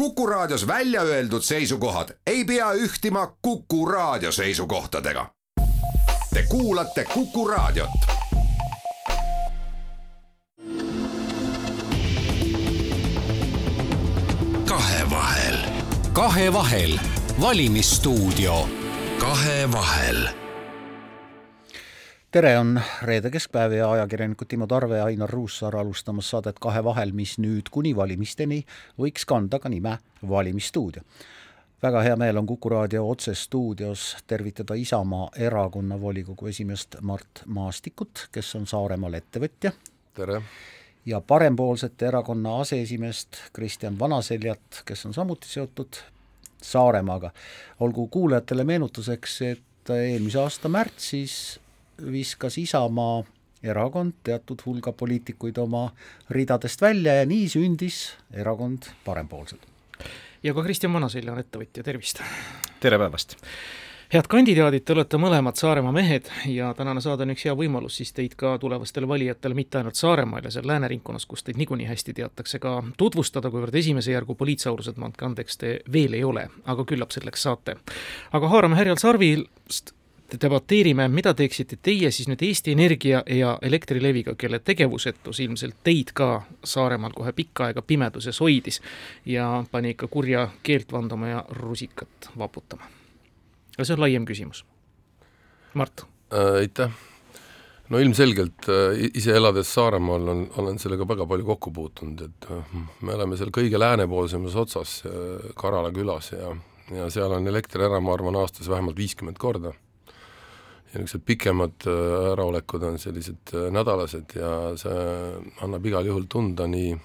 Kuku Raadios välja öeldud seisukohad ei pea ühtima Kuku Raadio seisukohtadega. Te kuulate Kuku Raadiot. kahevahel. kahevahel, valimisstuudio. kahevahel tere, on reede keskpäev ja ajakirjanikud Timo Tarve ja Ainar Ruussaar alustamas saadet Kahevahel, mis nüüd kuni valimisteni võiks kanda ka nime Valimisstuudio. väga hea meel on Kuku raadio otsestuudios tervitada Isamaa erakonna volikogu esimeest Mart Maastikut, kes on Saaremaal ettevõtja. tere! ja parempoolsete erakonna aseesimeest Kristjan Vanaseljat, kes on samuti seotud Saaremaaga. olgu kuulajatele meenutuseks, et eelmise aasta märtsis viskas Isamaa erakond teatud hulga poliitikuid oma ridadest välja ja nii sündis erakond Parempoolsed. ja ka Kristjan Vanaselja on ettevõtja, tervist! tere päevast! head kandidaadid, te olete mõlemad Saaremaa mehed ja tänane saade on üks hea võimalus siis teid ka tulevastele valijatele mitte ainult Saaremaal ja seal lääneringkonnas, kus teid niikuinii hästi teatakse, ka tutvustada, kuivõrd esimese järgu poliitsaurused, ma andke andeks, te veel ei ole, aga küllap selleks saate. aga haarame härjal sarvist debateerime, mida teeksite teie siis nüüd Eesti Energia ja Elektrileviga, kelle tegevusetus ilmselt teid ka Saaremaal kohe pikka aega pimeduses hoidis ja pani ikka kurja keelt vandama ja rusikat vaputama. aga see on laiem küsimus. Mart äh,. aitäh! no ilmselgelt äh, ise elades Saaremaal on, olen sellega väga palju kokku puutunud, et äh, me oleme seal kõige läänepoolsemas otsas äh, Karala külas ja, ja seal on elekter ära, ma arvan, aastas vähemalt viiskümmend korda ja niisugused pikemad äh, äraolekud on sellised äh, nädalased ja see annab igal juhul tunda nii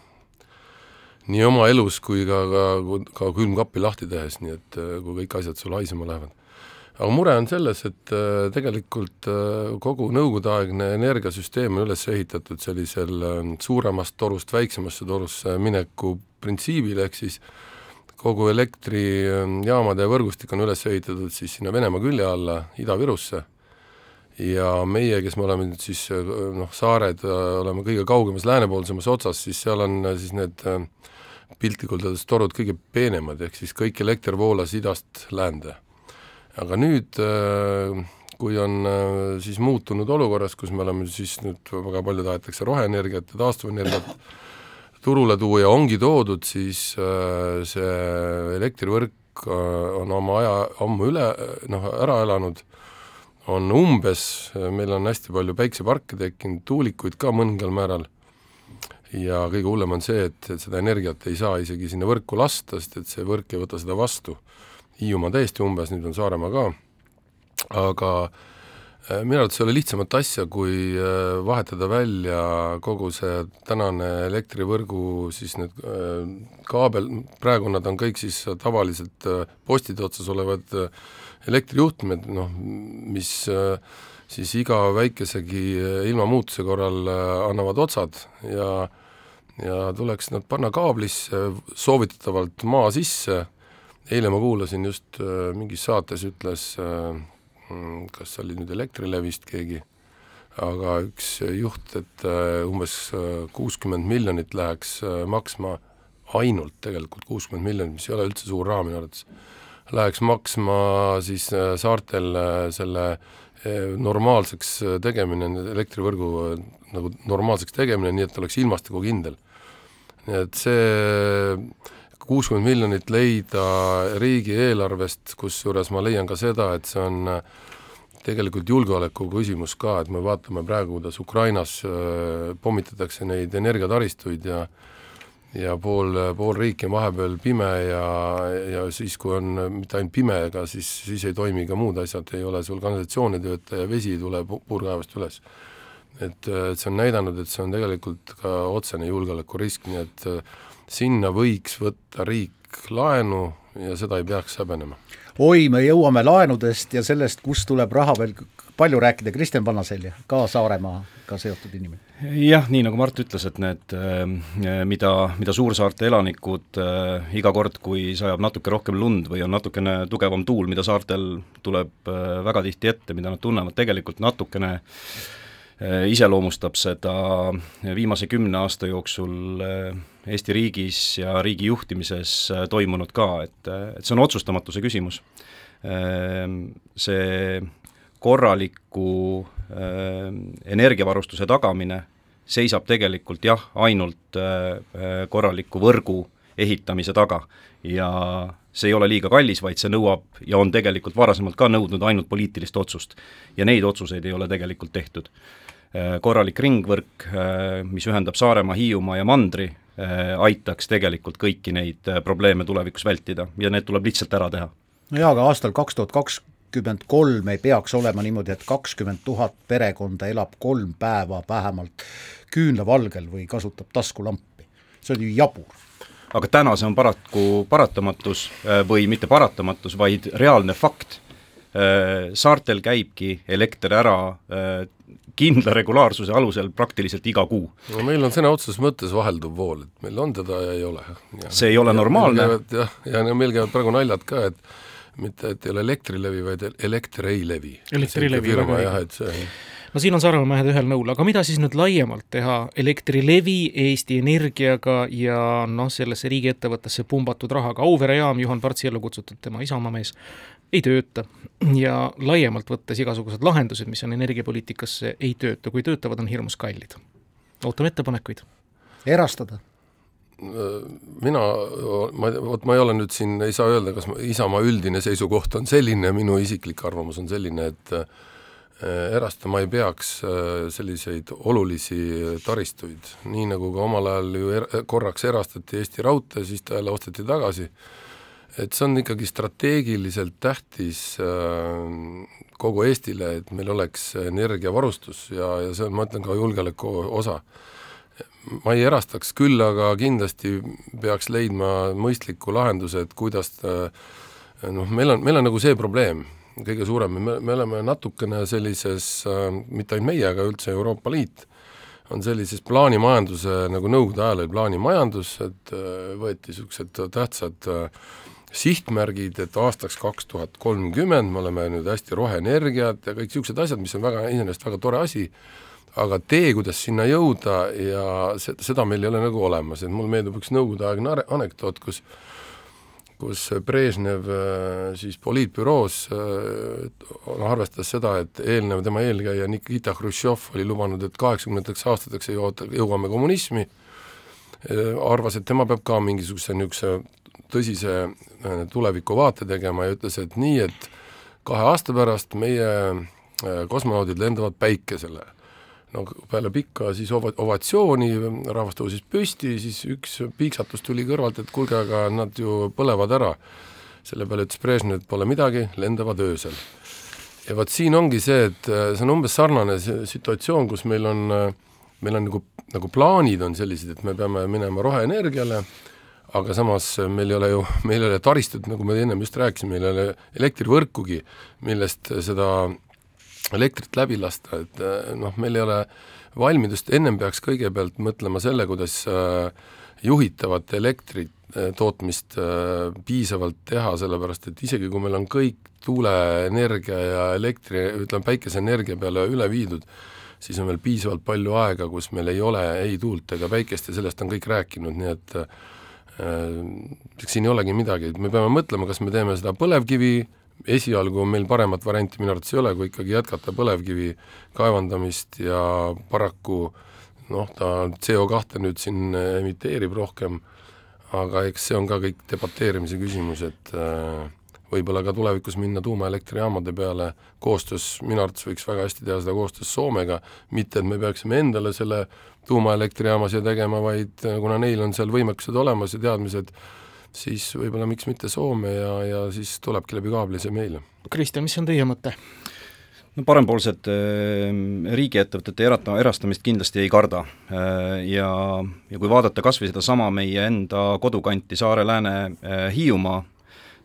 nii oma elus kui ka, ka, ka külmkappi lahti tehes, nii et äh, kui kõik asjad sul haisema lähevad. aga mure on selles, et tegelikult kogu nõukogudeaegne energiasüsteem on üles ehitatud sellisel suuremast torust väiksemasse torusse mineku printsiibil, ehk siis kogu elektrijaamade võrgustik on üles ehitatud siis sinna Venemaa külje alla, Ida-Virusse ja meie, kes me oleme nüüd siis noh, saared, oleme kõige kaugemas läänepoolsemas otsas, siis seal on siis need piltlikult öeldes torud kõige peenemad, ehk siis kõik elekter voolas idast läände. aga nüüd, kui on siis muutunud olukorras, kus me oleme siis nüüd, väga palju tahetakse roheenergiat ja taastuvenergiat turule tuua ja ongi toodud, siis see elektrivõrk on oma aja ammu üle, noh, ära elanud on umbes, meil on hästi palju päikseparke tekkinud, tuulikuid ka mõningal määral, ja kõige hullem on see, et, et seda energiat ei saa isegi sinna võrku lasta, sest et see võrk ei võta seda vastu. Hiiumaa täiesti umbes, nüüd on Saaremaa ka, aga äh, minu arvates ei ole lihtsamat asja, kui äh, vahetada välja kogu see tänane elektrivõrgu siis need äh, kaabel, praegu nad on kõik siis tavaliselt postide otsas olevad äh, elektrijuhtmed, noh, mis äh, siis iga väikesegi äh, ilmamuutuse korral äh, annavad otsad ja ja tuleks nad panna kaablisse, soovitatavalt maa sisse, eile ma kuulasin just mingis saates ütles, mm, kas oli nüüd Elektrilevist keegi, aga üks juht, et umbes kuuskümmend miljonit läheks maksma ainult tegelikult kuuskümmend miljonit, mis ei ole üldse suur raha minu arvates läheks maksma siis äh, saartel äh, selle äh, normaalseks tegemine, elektrivõrgu nagu normaalseks tegemine, nii et oleks ilmastikukindel. nii et see kuuskümmend miljonit leida riigieelarvest, kusjuures ma leian ka seda, et see on tegelikult julgeoleku küsimus ka, et me vaatame praegu, kuidas Ukrainas pommitatakse neid energiataristuid ja ja pool, pool riiki on vahepeal pime ja, ja siis, kui on mitte ainult pime, ega siis, siis ei toimi ka muud asjad, ei ole sul kanalisatsioon ei tööta ja vesi ei tule puurkaevast üles. et, et see on näidanud, et see on tegelikult ka otsene julgeolekurisk, nii et sinna võiks võtta riik laenu ja seda ei peaks häbenema. oi, me jõuame laenudest ja sellest, kust tuleb raha veel palju rääkida, Kristjan Pannaselja, ka Saaremaaga seotud inimene. Jah, nii nagu Mart ütles, et need, äh, mida, mida suursaarte elanikud äh, iga kord, kui sajab natuke rohkem lund või on natukene tugevam tuul, mida saartel tuleb äh, väga tihti ette, mida nad tunnevad tegelikult natukene iseloomustab seda viimase kümne aasta jooksul Eesti riigis ja riigi juhtimises toimunud ka, et, et see on otsustamatuse küsimus. See korraliku energiavarustuse tagamine seisab tegelikult jah, ainult korraliku võrgu ehitamise taga ja see ei ole liiga kallis, vaid see nõuab ja on tegelikult varasemalt ka nõudnud ainult poliitilist otsust. ja neid otsuseid ei ole tegelikult tehtud. Äh, korralik ringvõrk, äh, mis ühendab Saaremaa, Hiiumaa ja mandri, äh, aitaks tegelikult kõiki neid probleeme tulevikus vältida ja need tuleb lihtsalt ära teha. no jaa, aga aastal kaks tuhat kakskümmend kolm ei peaks olema niimoodi, et kakskümmend tuhat perekonda elab kolm päeva vähemalt küünlavalgel või kasutab taskulampi. see on ju jabur aga täna see on paraku paratamatus äh, või mitte paratamatus, vaid reaalne fakt. Äh, saartel käibki elekter ära äh, kindla regulaarsuse alusel praktiliselt iga kuu. no meil on sõna otseses mõttes vahelduv vool, et meil on teda ja ei ole. see ei ole normaalne. jah, ja no meil käivad praegu naljad ka, et mitte, et ei ole Elektrilevi, vaid Elekter ei levi. Elektrilevi, väga õige no siin on Saaremaa mehed ühel nõul, aga mida siis nüüd laiemalt teha Elektrilevi, Eesti Energiaga ja noh, sellesse riigiettevõttesse pumbatud rahaga, Auvere jaam, Juhan Partsi ellu kutsutud, tema Isamaa mees, ei tööta. ja laiemalt võttes igasugused lahendused, mis on energiapoliitikasse, ei tööta, kui töötavad, on hirmus kallid. ootame ettepanekuid. erastada mina, ma, vot ma ei ole nüüd siin, ei saa öelda, kas Isamaa üldine seisukoht on selline, minu isiklik arvamus on selline, et Äh, erastama ei peaks äh, selliseid olulisi taristuid, nii nagu ka omal ajal ju er-, korraks erastati Eesti Raudtee, siis ta jälle osteti tagasi, et see on ikkagi strateegiliselt tähtis äh, kogu Eestile, et meil oleks energiavarustus ja, ja see on, ma ütlen, ka julgeoleku osa. Ma ei erastaks küll, aga kindlasti peaks leidma mõistliku lahenduse, et kuidas noh, meil on, meil on nagu see probleem, kõige suurem, me, me oleme natukene sellises mitte ainult meie, aga üldse Euroopa Liit, on sellises plaanimajanduse, nagu Nõukogude ajal oli plaanimajandus, et äh, võeti niisugused tähtsad äh, sihtmärgid, et aastaks kaks tuhat kolmkümmend me oleme nüüd hästi roheenergiat ja kõik niisugused asjad, mis on väga, iseenesest väga tore asi, aga tee, kuidas sinna jõuda ja se-, seda meil ei ole nagu olemas, et mulle meenub üks nõukogudeaegne anekdoot, kus kus Brežnev äh, siis poliitbüroos noh, arvestas seda, et eelnev, tema eelkäija Nikita Hruštšov oli lubanud, et kaheksakümnendateks aastateks jõuda, jõuame kommunismi, äh, arvas, et tema peab ka mingisuguse niisuguse tõsise tulevikuvaate tegema ja ütles, et nii, et kahe aasta pärast meie kosmonaudid lendavad Päikesele no peale pikka siis ova-, ovatsiooni rahvas tõusis püsti, siis üks piiksatus tuli kõrvalt, et kuulge, aga nad ju põlevad ära. selle peale ütles Brežnev, et pole midagi, lendavad öösel. ja vot siin ongi see, et äh, see on umbes sarnane situatsioon, kus meil on, äh, meil on nagu, nagu plaanid on sellised, et me peame minema roheenergiale, aga samas meil ei ole ju, meil ei ole taristut, nagu me ennem just rääkisime, meil ei ole elektrivõrkugi, millest seda elektrit läbi lasta, et eh, noh, meil ei ole valmidust, ennem peaks kõigepealt mõtlema selle, kuidas eh, juhitavat elektrit eh, tootmist piisavalt teha, sellepärast et isegi kui meil on kõik tuuleenergia ja elektri, ütleme päikeseenergia peale üle viidud, siis on veel piisavalt palju aega, kus meil ei ole ei tuult ega päikest ja sellest on kõik rääkinud, nii et äh, siin ei olegi midagi, et me peame mõtlema, kas me teeme seda põlevkivi esialgu meil paremat varianti minu arvates ei ole, kui ikkagi jätkata põlevkivi kaevandamist ja paraku noh, ta CO2 nüüd siin emiteerib rohkem, aga eks see on ka kõik debateerimise küsimus, et äh, võib-olla ka tulevikus minna tuumaelektrijaamade peale. Koostöös, minu arvates võiks väga hästi teha seda koostöös Soomega, mitte et me peaksime endale selle tuumaelektrijaama siia tegema, vaid äh, kuna neil on seal võimekused olemas ja teadmised, siis võib-olla miks mitte Soome ja, ja siis tulebki läbi kaabli see meile. Kristjan, mis on teie mõte? no parempoolsed äh, riigiettevõtete erata-, erastamist kindlasti ei karda äh, ja, ja kui vaadata kas või sedasama meie enda kodukanti Saare-Lääne äh, Hiiumaa,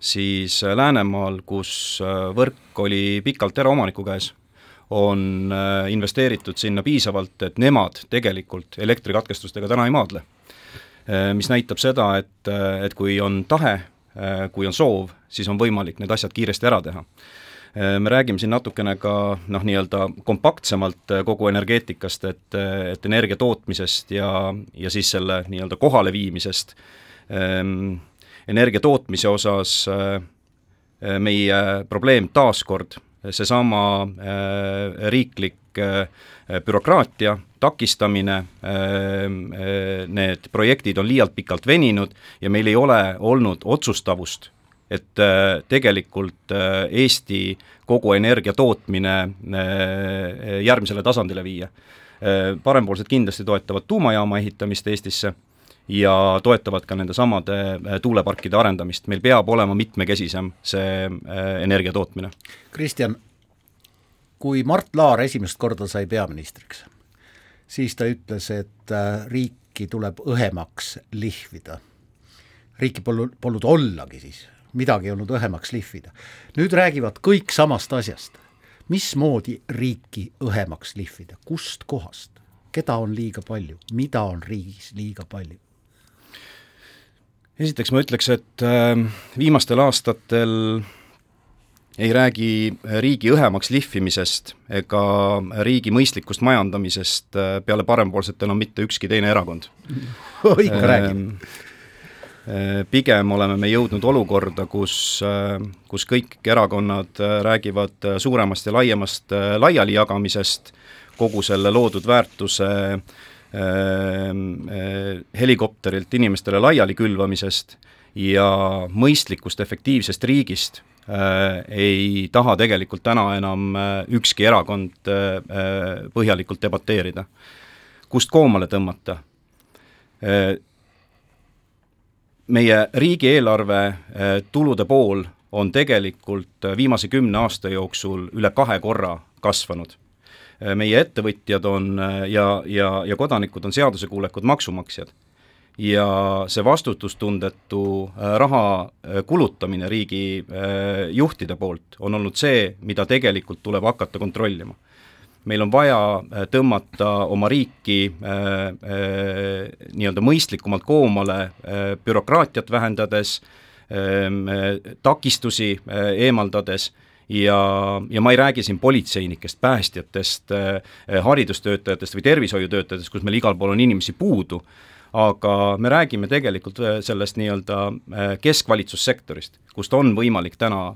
siis Läänemaal, kus võrk oli pikalt eraomaniku käes, on investeeritud sinna piisavalt, et nemad tegelikult elektrikatkestustega täna ei maadle mis näitab seda, et, äh, et kui on tahe, äh, kui on soov, siis on võimalik need asjad kiiresti ära teha. me räägime siin natukene ka noh, nii-öelda kompaktsemalt kogu energeetikast, et, et energia tootmisest ja, ja siis selle nii-öelda kohaleviimisest. Ehm, energia tootmise osas meie probleem taaskord, seesama riiklik bürokraatia, takistamine, need projektid on liialt pikalt veninud ja meil ei ole olnud otsustavust et äh, tegelikult äh, Eesti kogu energia tootmine äh, järgmisele tasandile viia. parempoolsed kindlasti toetavad tuumajaama ehitamist Eestisse ja toetavad ka nendesamade tuuleparkide arendamist, meil peab olema mitmekesisem see energia tootmine. Kristjan, kui Mart Laar esimest korda sai peaministriks, siis ta ütles, et riiki tuleb õhemaks lihvida. riiki polnud, polnud ollagi siis midagi ei olnud õhemaks lihvida. nüüd räägivad kõik samast asjast. mismoodi riiki õhemaks lihvida, kust kohast, keda on liiga palju, mida on riigis liiga palju? Esiteks ma ütleks, et äh, viimastel aastatel ei räägi riigi õhemaks lihvimisest ega riigi mõistlikust majandamisest äh, peale parempoolsetel on mitte ükski teine erakond. Ikka räägib. ähm, Äh, pigem oleme me jõudnud olukorda, kus, äh, kus kõik erakonnad räägivad suuremast ja laiemast laialijagamisest, kogu selle loodud väärtuse helikopterilt inimestele laiali külvamisest ja mõistlikust efektiivsest riigist ei taha tegelikult täna enam ükski erakond põhjalikult debateerida. kust koomale tõmmata? meie riigieelarve äh, tulude pool on tegelikult äh, viimase kümne aasta jooksul üle kahe korra kasvanud. Äh, meie ettevõtjad on ja, ja, ja kodanikud on seadusekuulekud maksumaksjad. ja see vastutustundetu raha kulutamine riigi juhtide poolt on olnud see, mida tegelikult tuleb hakata kontrollima meil on vaja äh, tõmmata oma riiki äh, äh, nii-öelda mõistlikumalt koomale äh, bürokraatiat vähendades äh,, takistusi äh, eemaldades ja, ja ma ei räägi siin politseinikest, päästjatest äh,, haridustöötajatest või tervishoiutöötajatest, kus meil igal pool on inimesi puudu aga me räägime tegelikult äh, sellest nii-öelda keskvalitsussektorist, kust on võimalik täna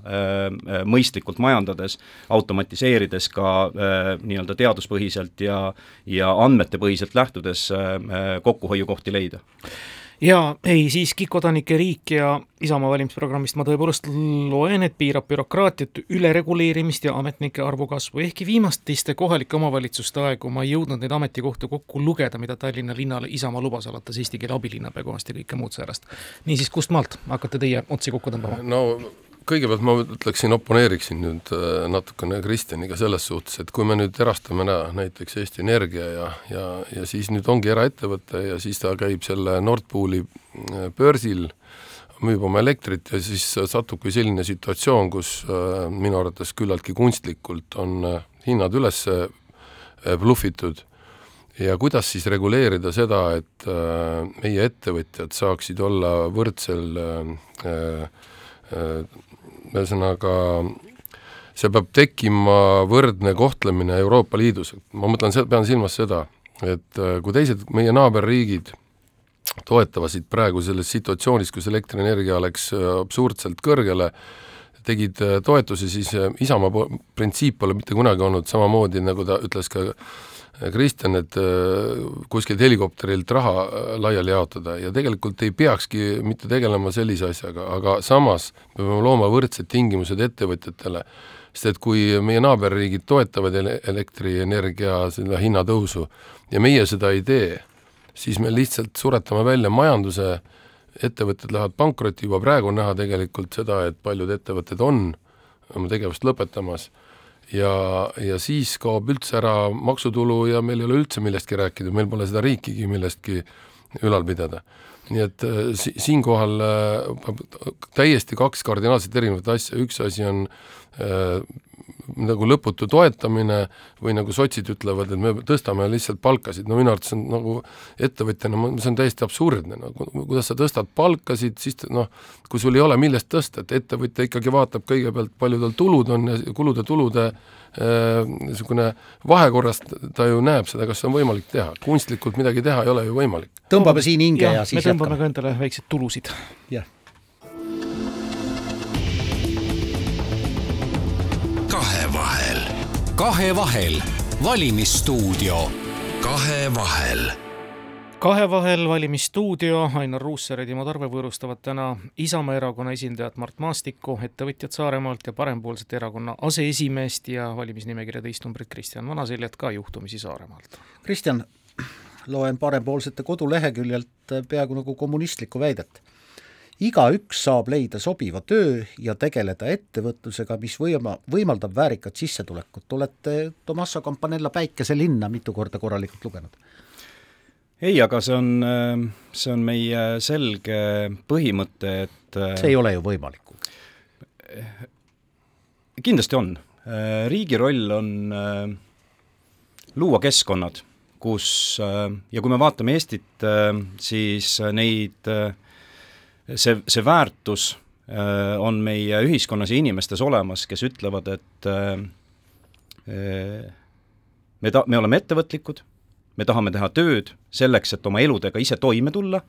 mõistlikult majandades, automatiseerides ka nii-öelda teaduspõhiselt ja, ja andmetepõhiselt lähtudes kokkuhoiukohti leida jaa, ei siiski kodanike riik ja Isamaa valimisprogrammist ma tõepoolest loen, et piirab bürokraatiat, ülereguleerimist ja ametnike arvu kasvu, ehkki viimastiste kohalike omavalitsuste aegu ma ei jõudnud neid ametikohti kokku lugeda, mida Tallinna linnale Isamaa lubas, alates eesti keele abilinnapea kohast ja kõike muud säärast. niisiis, kust maalt hakkate teie otsi kokku tõmbama? no kõigepealt ma ütleksin, oponeeriksin nüüd äh, natukene Kristjaniga selles suhtes, et kui me nüüd erastame ära näiteks Eesti Energia ja, ja, ja siis nüüd ongi eraettevõte ja siis ta käib selle Nord Pooli äh, börsil, müüb oma elektrit ja siis satubki selline situatsioon, kus äh, minu arvates küllaltki kunstlikult on hinnad üles blufitud. Ja kuidas siis reguleerida seda, et meie ettevõtjad saaksid olla võrdsel ühesõnaga see peab tekkima võrdne kohtlemine Euroopa Liidus, ma mõtlen, pean silmas seda, et äh, kui teised meie naaberriigid toetavasid praegu selles situatsioonis, kus elektrienergia läks äh, absurdselt kõrgele, tegid äh, toetusi, siis Isamaa printsiip pole mitte kunagi olnud samamoodi, nagu ta ütles ka Kristjan, et äh, kuskilt helikopterilt raha äh, laiali jaotada ja tegelikult ei peakski mitte tegelema sellise asjaga, aga samas me peame looma võrdsed tingimused ettevõtjatele, sest et kui meie naaberriigid toetavad elektrienergia seda hinnatõusu ja meie seda ei tee, siis me lihtsalt suretame välja majanduse, ettevõtted lähevad pankrotti, juba praegu on näha tegelikult seda, et paljud ettevõtted on oma tegevust lõpetamas ja, ja siis kaob üldse ära maksutulu ja meil ei ole üldse millestki rääkida, meil pole seda riikigi millestki ülal pidada. nii et äh, si-, siinkohal äh, täiesti kaks kardinaalselt erinevat asja, üks asi on äh, nagu lõputu toetamine või nagu sotsid ütlevad, et me tõstame lihtsalt palkasid, no minu arvates on nagu ettevõtjana, see on täiesti absurdne, nagu kuidas sa tõstad palkasid, siis noh, kui sul ei ole millest tõsta, et ettevõtja ikkagi vaatab kõigepealt, palju tal tulud on ja kulude-tulude äh, niisugune vahekorras ta ju näeb seda, kas see on võimalik teha, kunstlikult midagi teha ei ole ju võimalik. tõmbame siin hinge ja, ja siis me tõmbame jätkame. ka endale väikseid tulusid. jah kahevahel, valimisstuudio. kahevahel kahevahel valimisstuudio, Ainar Ruussaar ja Timo Tarve võõrustavad täna Isamaa erakonna esindajat Mart Maastikku, ettevõtjat Saaremaalt ja Parempoolsete erakonna aseesimeest ja valimisnimekirja teist numbrit Kristjan Vanaseljat ka juhtumisi Saaremaalt. Kristjan, loen Parempoolsete koduleheküljelt peaaegu nagu kommunistlikku väidet igaüks saab leida sobiva töö ja tegeleda ettevõtlusega, mis võima-, võimaldab väärikat sissetulekut. olete Tommaso Campanella Päikeselinna mitu korda korralikult lugenud? ei, aga see on, see on meie selge põhimõte, et see ei ole ju võimalik. kindlasti on. riigi roll on luua keskkonnad, kus ja kui me vaatame Eestit, siis neid see, see väärtus äh, on meie ühiskonnas ja inimestes olemas, kes ütlevad, et äh, äh, me ta-, me oleme ettevõtlikud, me tahame teha tööd selleks, et oma eludega ise toime tulla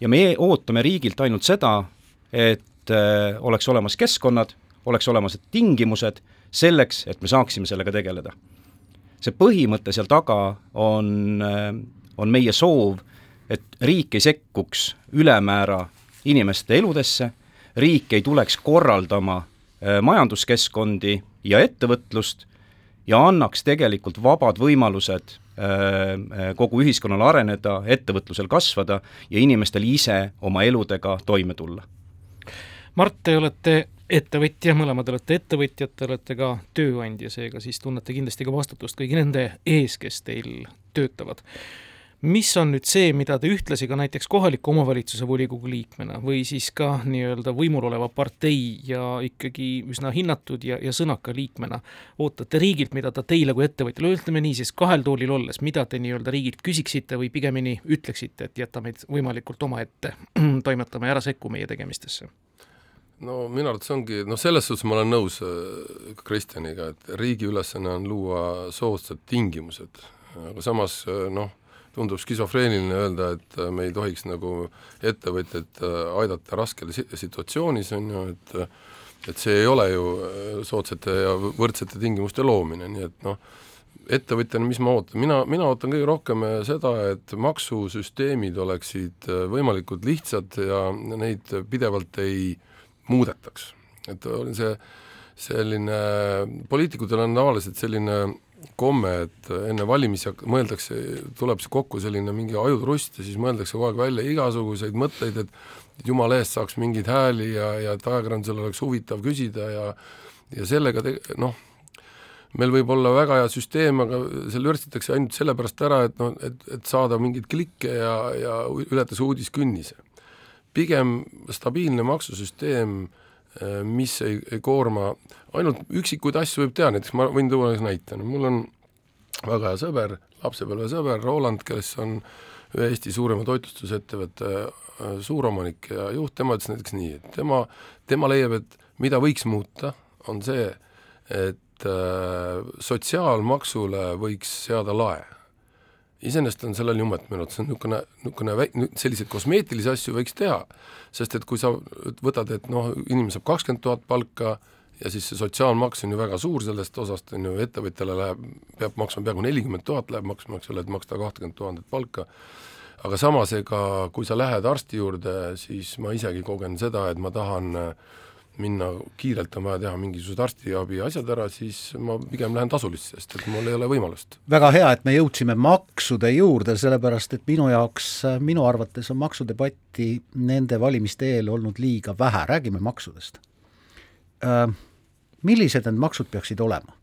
ja me ootame riigilt ainult seda, et oleks olemas keskkonnad, oleks olemas tingimused selleks, et me saaksime sellega tegeleda. see põhimõte seal taga on, on meie soov, et riik ei sekkuks ülemäära inimeste eludesse, riik ei tuleks korraldama äh, majanduskeskkondi ja ettevõtlust ja annaks tegelikult vabad võimalused äh, äh, kogu ühiskonnal areneda, ettevõtlusel kasvada ja inimestel ise oma eludega toime tulla. Mart, te olete ettevõtja, mõlemad olete ettevõtjad, te olete ka tööandja, seega siis tunnete kindlasti ka vastutust kõigi nende ees, kes teil töötavad mis on nüüd see, mida te ühtlasi ka näiteks kohaliku omavalitsuse volikogu liikmena või siis ka nii-öelda võimul oleva partei ja ikkagi üsna hinnatud ja, ja sõnaka liikmena ootate riigilt, mida ta teile kui ettevõtjale, ütleme nii siis kahel toolil olles, mida te nii-öelda riigilt küsiksite või pigemini ütleksite, et jäta meid võimalikult omaette, toimetame ja ära sekku meie tegemistesse? no minu arvates ongi, noh selles suhtes ma olen nõus äh, Kristjaniga, et riigi ülesanne on luua soodsad tingimused, aga samas äh, noh, tundub skisofreeniline öelda, et äh, me ei tohiks nagu ettevõtjaid äh, aidata raskel situatsioonis, on ju, et et see ei ole ju äh, soodsate ja võrdsete tingimuste loomine, nii et noh, ettevõtjana, mis ma ootan, mina, mina ootan kõige rohkem seda, et maksusüsteemid oleksid võimalikult lihtsad ja neid pidevalt ei muudetaks. et see selline, poliitikutel on tavaliselt selline komme, et enne valimisi mõeldakse, tuleb see kokku selline mingi ajutrust ja siis mõeldakse kogu aeg välja igasuguseid mõtteid, et jumala eest saaks mingeid hääli ja, ja et ajakirjandusel oleks huvitav küsida ja ja sellega te-, noh, meil võib olla väga hea süsteem, aga see lörtsitakse ainult sellepärast ära, et noh, et, et saada mingeid klikke ja, ja ületas uudiskünnise. pigem stabiilne maksusüsteem äh, mis ei, ei koorma, ainult üksikuid asju võib teha, näiteks ma võin tuua ühe näite, no mul on väga hea sõber, lapsepõlvesõber Roland, kes on ühe Eesti suurema toitlustusettevõtte äh, suuromanik ja juht, tema ütles näiteks nii, et tema, tema leiab, et mida võiks muuta, on see, et äh, sotsiaalmaksule võiks seada lae iseenesest on sellel jumet minu arvates, see on niisugune, niisugune selliseid kosmeetilisi asju võiks teha, sest et kui sa võtad, et noh, inimene saab kakskümmend tuhat palka ja siis see sotsiaalmaks on ju väga suur sellest osast, on ju, ettevõtjale läheb, peab maksma peaaegu nelikümmend tuhat läheb maksma, eks ole, et maksta kahtekümmet tuhandet palka, aga samas, ega kui sa lähed arsti juurde, siis ma isegi kogen seda, et ma tahan äh, minna kiirelt on vaja teha mingisugused arstiabi asjad ära, siis ma pigem lähen tasulisse, sest et mul ei ole võimalust. väga hea, et me jõudsime maksude juurde, sellepärast et minu jaoks, minu arvates on maksudebatti nende valimiste eel olnud liiga vähe, räägime maksudest. Äh, millised need maksud peaksid olema?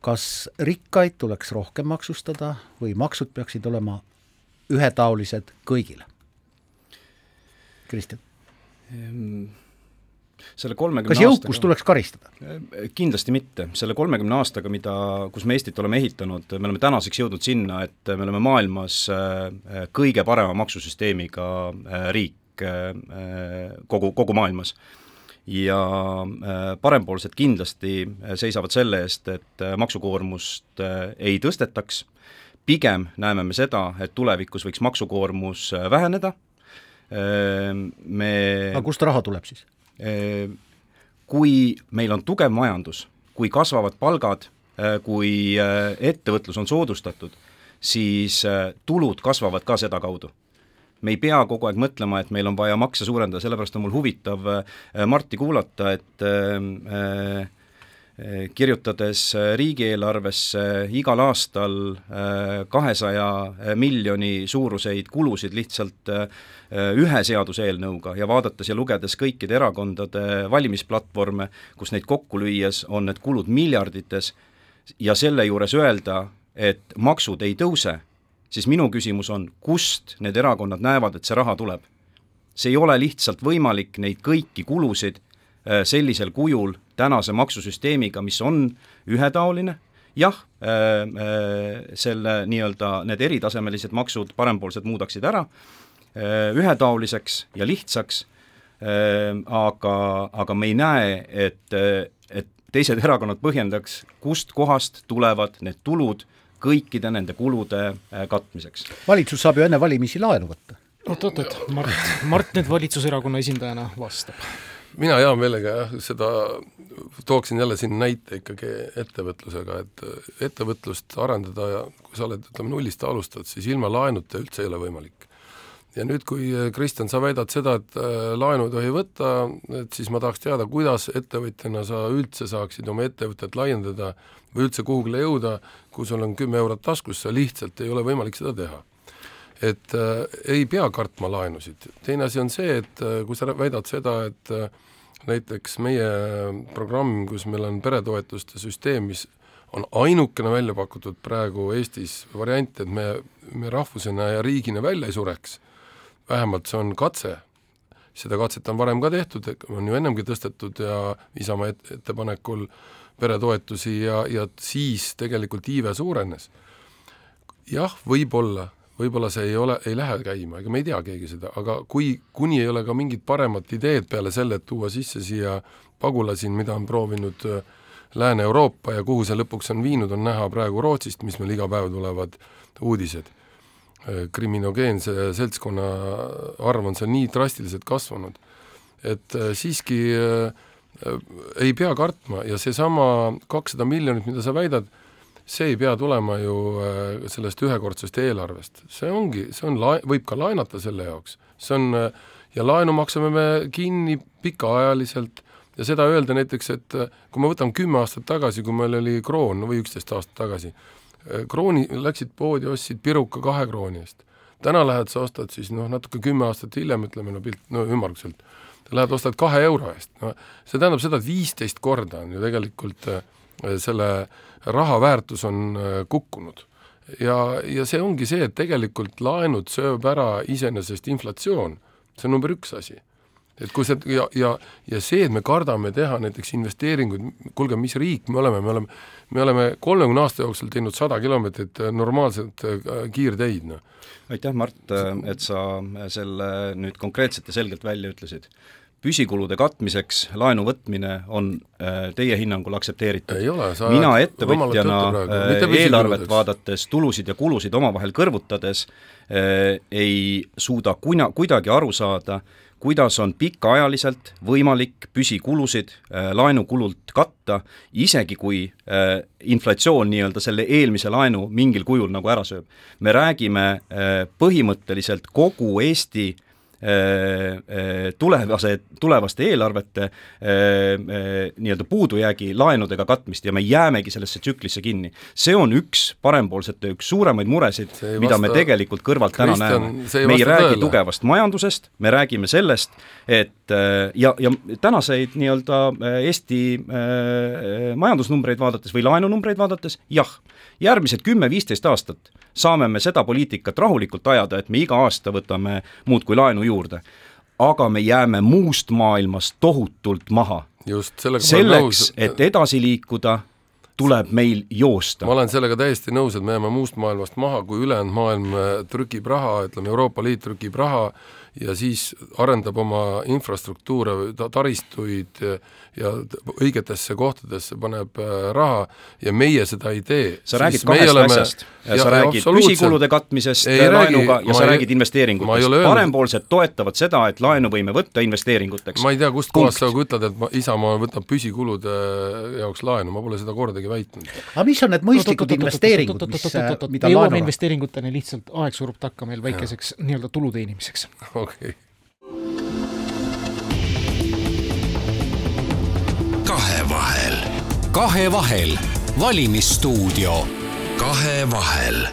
kas rikkaid tuleks rohkem maksustada või maksud peaksid olema ühetaolised kõigile? Kristjan? Ehm, selle kolmekümne kas jõukust tuleks karistada? kindlasti mitte, selle kolmekümne aastaga, mida, kus me Eestit oleme ehitanud, me oleme tänaseks jõudnud sinna, et me oleme maailmas äh, kõige parema maksusüsteemiga äh, riik kogu, kogu maailmas ja parempoolsed kindlasti seisavad selle eest, et maksukoormust ei tõstetaks, pigem näeme me seda, et tulevikus võiks maksukoormus väheneda, me aga kust raha tuleb siis? Kui meil on tugev majandus, kui kasvavad palgad, kui ettevõtlus on soodustatud, siis tulud kasvavad ka sedakaudu. Me ei pea kogu aeg mõtlema, et meil on vaja makse suurendada, sellepärast on mul huvitav Marti kuulata, et äh, kirjutades riigieelarvesse igal aastal kahesaja miljoni suuruseid kulusid lihtsalt ühe seaduseelnõuga ja vaadates ja lugedes kõikide erakondade valimisplatvorme, kus neid kokku lüües on need kulud miljardites ja selle juures öelda, et maksud ei tõuse, siis minu küsimus on, kust need erakonnad näevad, et see raha tuleb? see ei ole lihtsalt võimalik neid kõiki kulusid sellisel kujul tänase maksusüsteemiga, mis on ühetaoline, jah, äh, selle nii-öelda need eritasemelised maksud parempoolsed muudaksid ära, Äh, ühetaoliseks ja lihtsaks, äh, aga, aga me ei näe, et, et teised erakonnad põhjendaks, kust kohast tulevad need tulud kõikide nende kulude äh, katmiseks. valitsus saab ju enne valimisi laenu võtta. oot-oot-oot, Mart, Mart nüüd valitsuserakonna esindajana vastab. Mina hea meelega jah, seda tooksin jälle siin näite ikkagi ettevõtlusega, et ettevõtlust arendada ja kui sa oled, ütleme, nullist alustad, siis ilma laenuta üldse ei ole võimalik ja nüüd, kui äh, Kristjan, sa väidad seda, et äh, laenu ei tohi võtta, et siis ma tahaks teada, kuidas ettevõtjana sa üldse saaksid oma ettevõtet laiendada või üldse kuhugile jõuda, kui sul on kümme eurot taskus, sa lihtsalt ei ole võimalik seda teha. Et äh, ei pea kartma laenusid, teine asi on see, et äh, kui sa väidad seda, et äh, näiteks meie programm, kus meil on peretoetuste süsteem, mis on ainukene välja pakutud praegu Eestis variant, et me, me rahvusena ja riigina välja ei sureks vähemalt see on katse, seda katset on varem ka tehtud, on ju ennemgi tõstetud ja Isamaa et, ettepanekul peretoetusi ja, ja siis tegelikult iive suurenes. jah, võib-olla, võib-olla see ei ole, ei lähe käima, ega me ei tea keegi seda, aga kui, kuni ei ole ka mingit paremat ideed peale selle, et tuua sisse siia pagulasi, mida on proovinud äh, Lääne-Euroopa ja kuhu see lõpuks on viinud, on näha praegu Rootsist, mis meil iga päev tulevad uudised. Äh, kriminogeense seltskonna arv on seal nii drastiliselt kasvanud, et äh, siiski äh, ei pea kartma ja seesama kakssada miljonit, mida sa väidad, see ei pea tulema ju sellest ühekordsest eelarvest, see ongi, see on la-, võib ka laenata selle jaoks, see on ja laenu maksame me kinni pikaajaliselt. Ja seda öelda näiteks, et kui me võtame kümme aastat tagasi, kui meil oli kroon või üksteist aastat tagasi, Äh, krooni, läksid poodi, ostsid piruka kahe krooni eest. täna lähed sa ostad siis noh, natuke kümme aastat hiljem, ütleme no pilt, no ümmarguselt, lähed ostad kahe euro eest, no see tähendab seda, et viisteist korda on ju tegelikult äh, selle raha väärtus on äh, kukkunud. ja, ja see ongi see, et tegelikult laenud sööb ära iseenesest inflatsioon, see on number üks asi et kui see ja, ja, ja see, et me kardame teha näiteks investeeringuid, kuulge, mis riik me oleme, me oleme, me oleme kolmekümne aasta jooksul teinud sada kilomeetrit äh, normaalset äh, kiirteid, noh. aitäh, Mart, et sa selle nüüd konkreetselt ja selgelt välja ütlesid püsikulude katmiseks laenu võtmine on teie hinnangul aktsepteeritud? mina ettevõtjana eelarvet vaadates, tulusid ja kulusid omavahel kõrvutades ei suuda kuna, kuidagi aru saada, kuidas on pikaajaliselt võimalik püsikulusid äh, laenukulult katta, isegi kui äh, inflatsioon nii-öelda selle eelmise laenu mingil kujul nagu ära sööb. me räägime äh, põhimõtteliselt kogu Eesti äh, Äh, äh, tulevase, tulevaste eelarvete äh, nii-öelda puudujäägi laenudega katmist ja me jäämegi sellesse tsüklisse kinni. see on üks parempoolsete üks suuremaid muresid, mida me tegelikult kõrvalt täna näeme. me ei räägi tõele. tugevast majandusest, me räägime sellest, et ja, ja tänaseid nii-öelda Eesti majandusnumbreid vaadates või laenunumbreid vaadates, jah, järgmised kümme-viisteist aastat saame me seda poliitikat rahulikult ajada, et me iga aasta võtame muudkui laenu juurde. aga me jääme muust maailmast tohutult maha. selleks, et edasi liikuda, tuleb meil joosta. ma olen sellega täiesti nõus, et me jääme muust maailmast maha, kui ülejäänud maailm trükib raha, ütleme Euroopa Liit trükib raha ja siis arendab oma infrastruktuure, taristuid ja õigetesse kohtadesse paneb äh, raha ja meie seda ei tee. sa räägid kahest oleme... asjast. sa räägid püsikulude katmisest ei laenuga räägi, ja sa ei, räägid investeeringutest. parempoolsed toetavad seda, et laenu võime võtta investeeringuteks. ma ei tea, kust kohast sa ütled, et ma, Isamaa võtab püsikulude jaoks laenu, ma pole seda kordagi väitnud. aga mis on need mõistlikud investeeringud, mis, mida laenu jõuame investeeringuteni, lihtsalt aeg surub takka meil väikeseks nii-öelda tulu teenimiseks. okei okay kahevahel, valimisstuudio. kahevahel.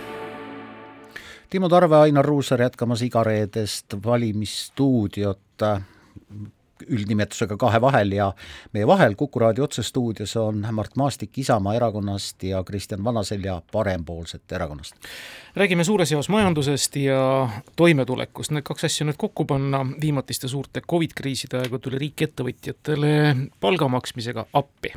Timo Tarve, Ainar Ruussaar jätkamas igareedest valimisstuudiot üldnimetusega Kahe vahel ja meie vahel Kuku raadio otsestuudios on Mart Maastik Isamaa erakonnast ja Kristjan Vanaselja Parempoolsete erakonnast. räägime suures jaos majandusest ja toimetulekust, need kaks asja nüüd kokku panna, viimatiste suurte Covid kriiside aegu tuli riik ettevõtjatele palga maksmisega appi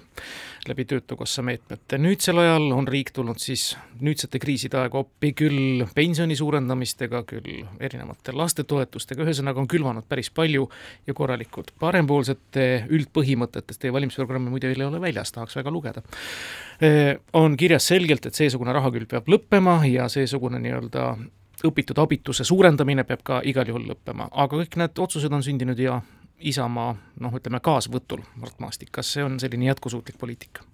läbi Töötukassa meetmete. nüüdsel ajal on riik tulnud siis nüüdsete kriiside aegu appi küll pensioni suurendamistega, küll erinevate lastetoetustega, ühesõnaga on külvanud päris palju ja korralikult. Parempoolsete üldpõhimõtetest teie valimisprogrammi muide veel ei ole väljas, tahaks väga lugeda. on kirjas selgelt, et seesugune rahakülv peab lõppema ja seesugune nii-öelda õpitud abituse suurendamine peab ka igal juhul lõppema, aga kõik need otsused on sündinud ja Isamaa noh, ütleme kaasvõtul, Mart Maastik, kas see on selline jätkusuutlik poliitika?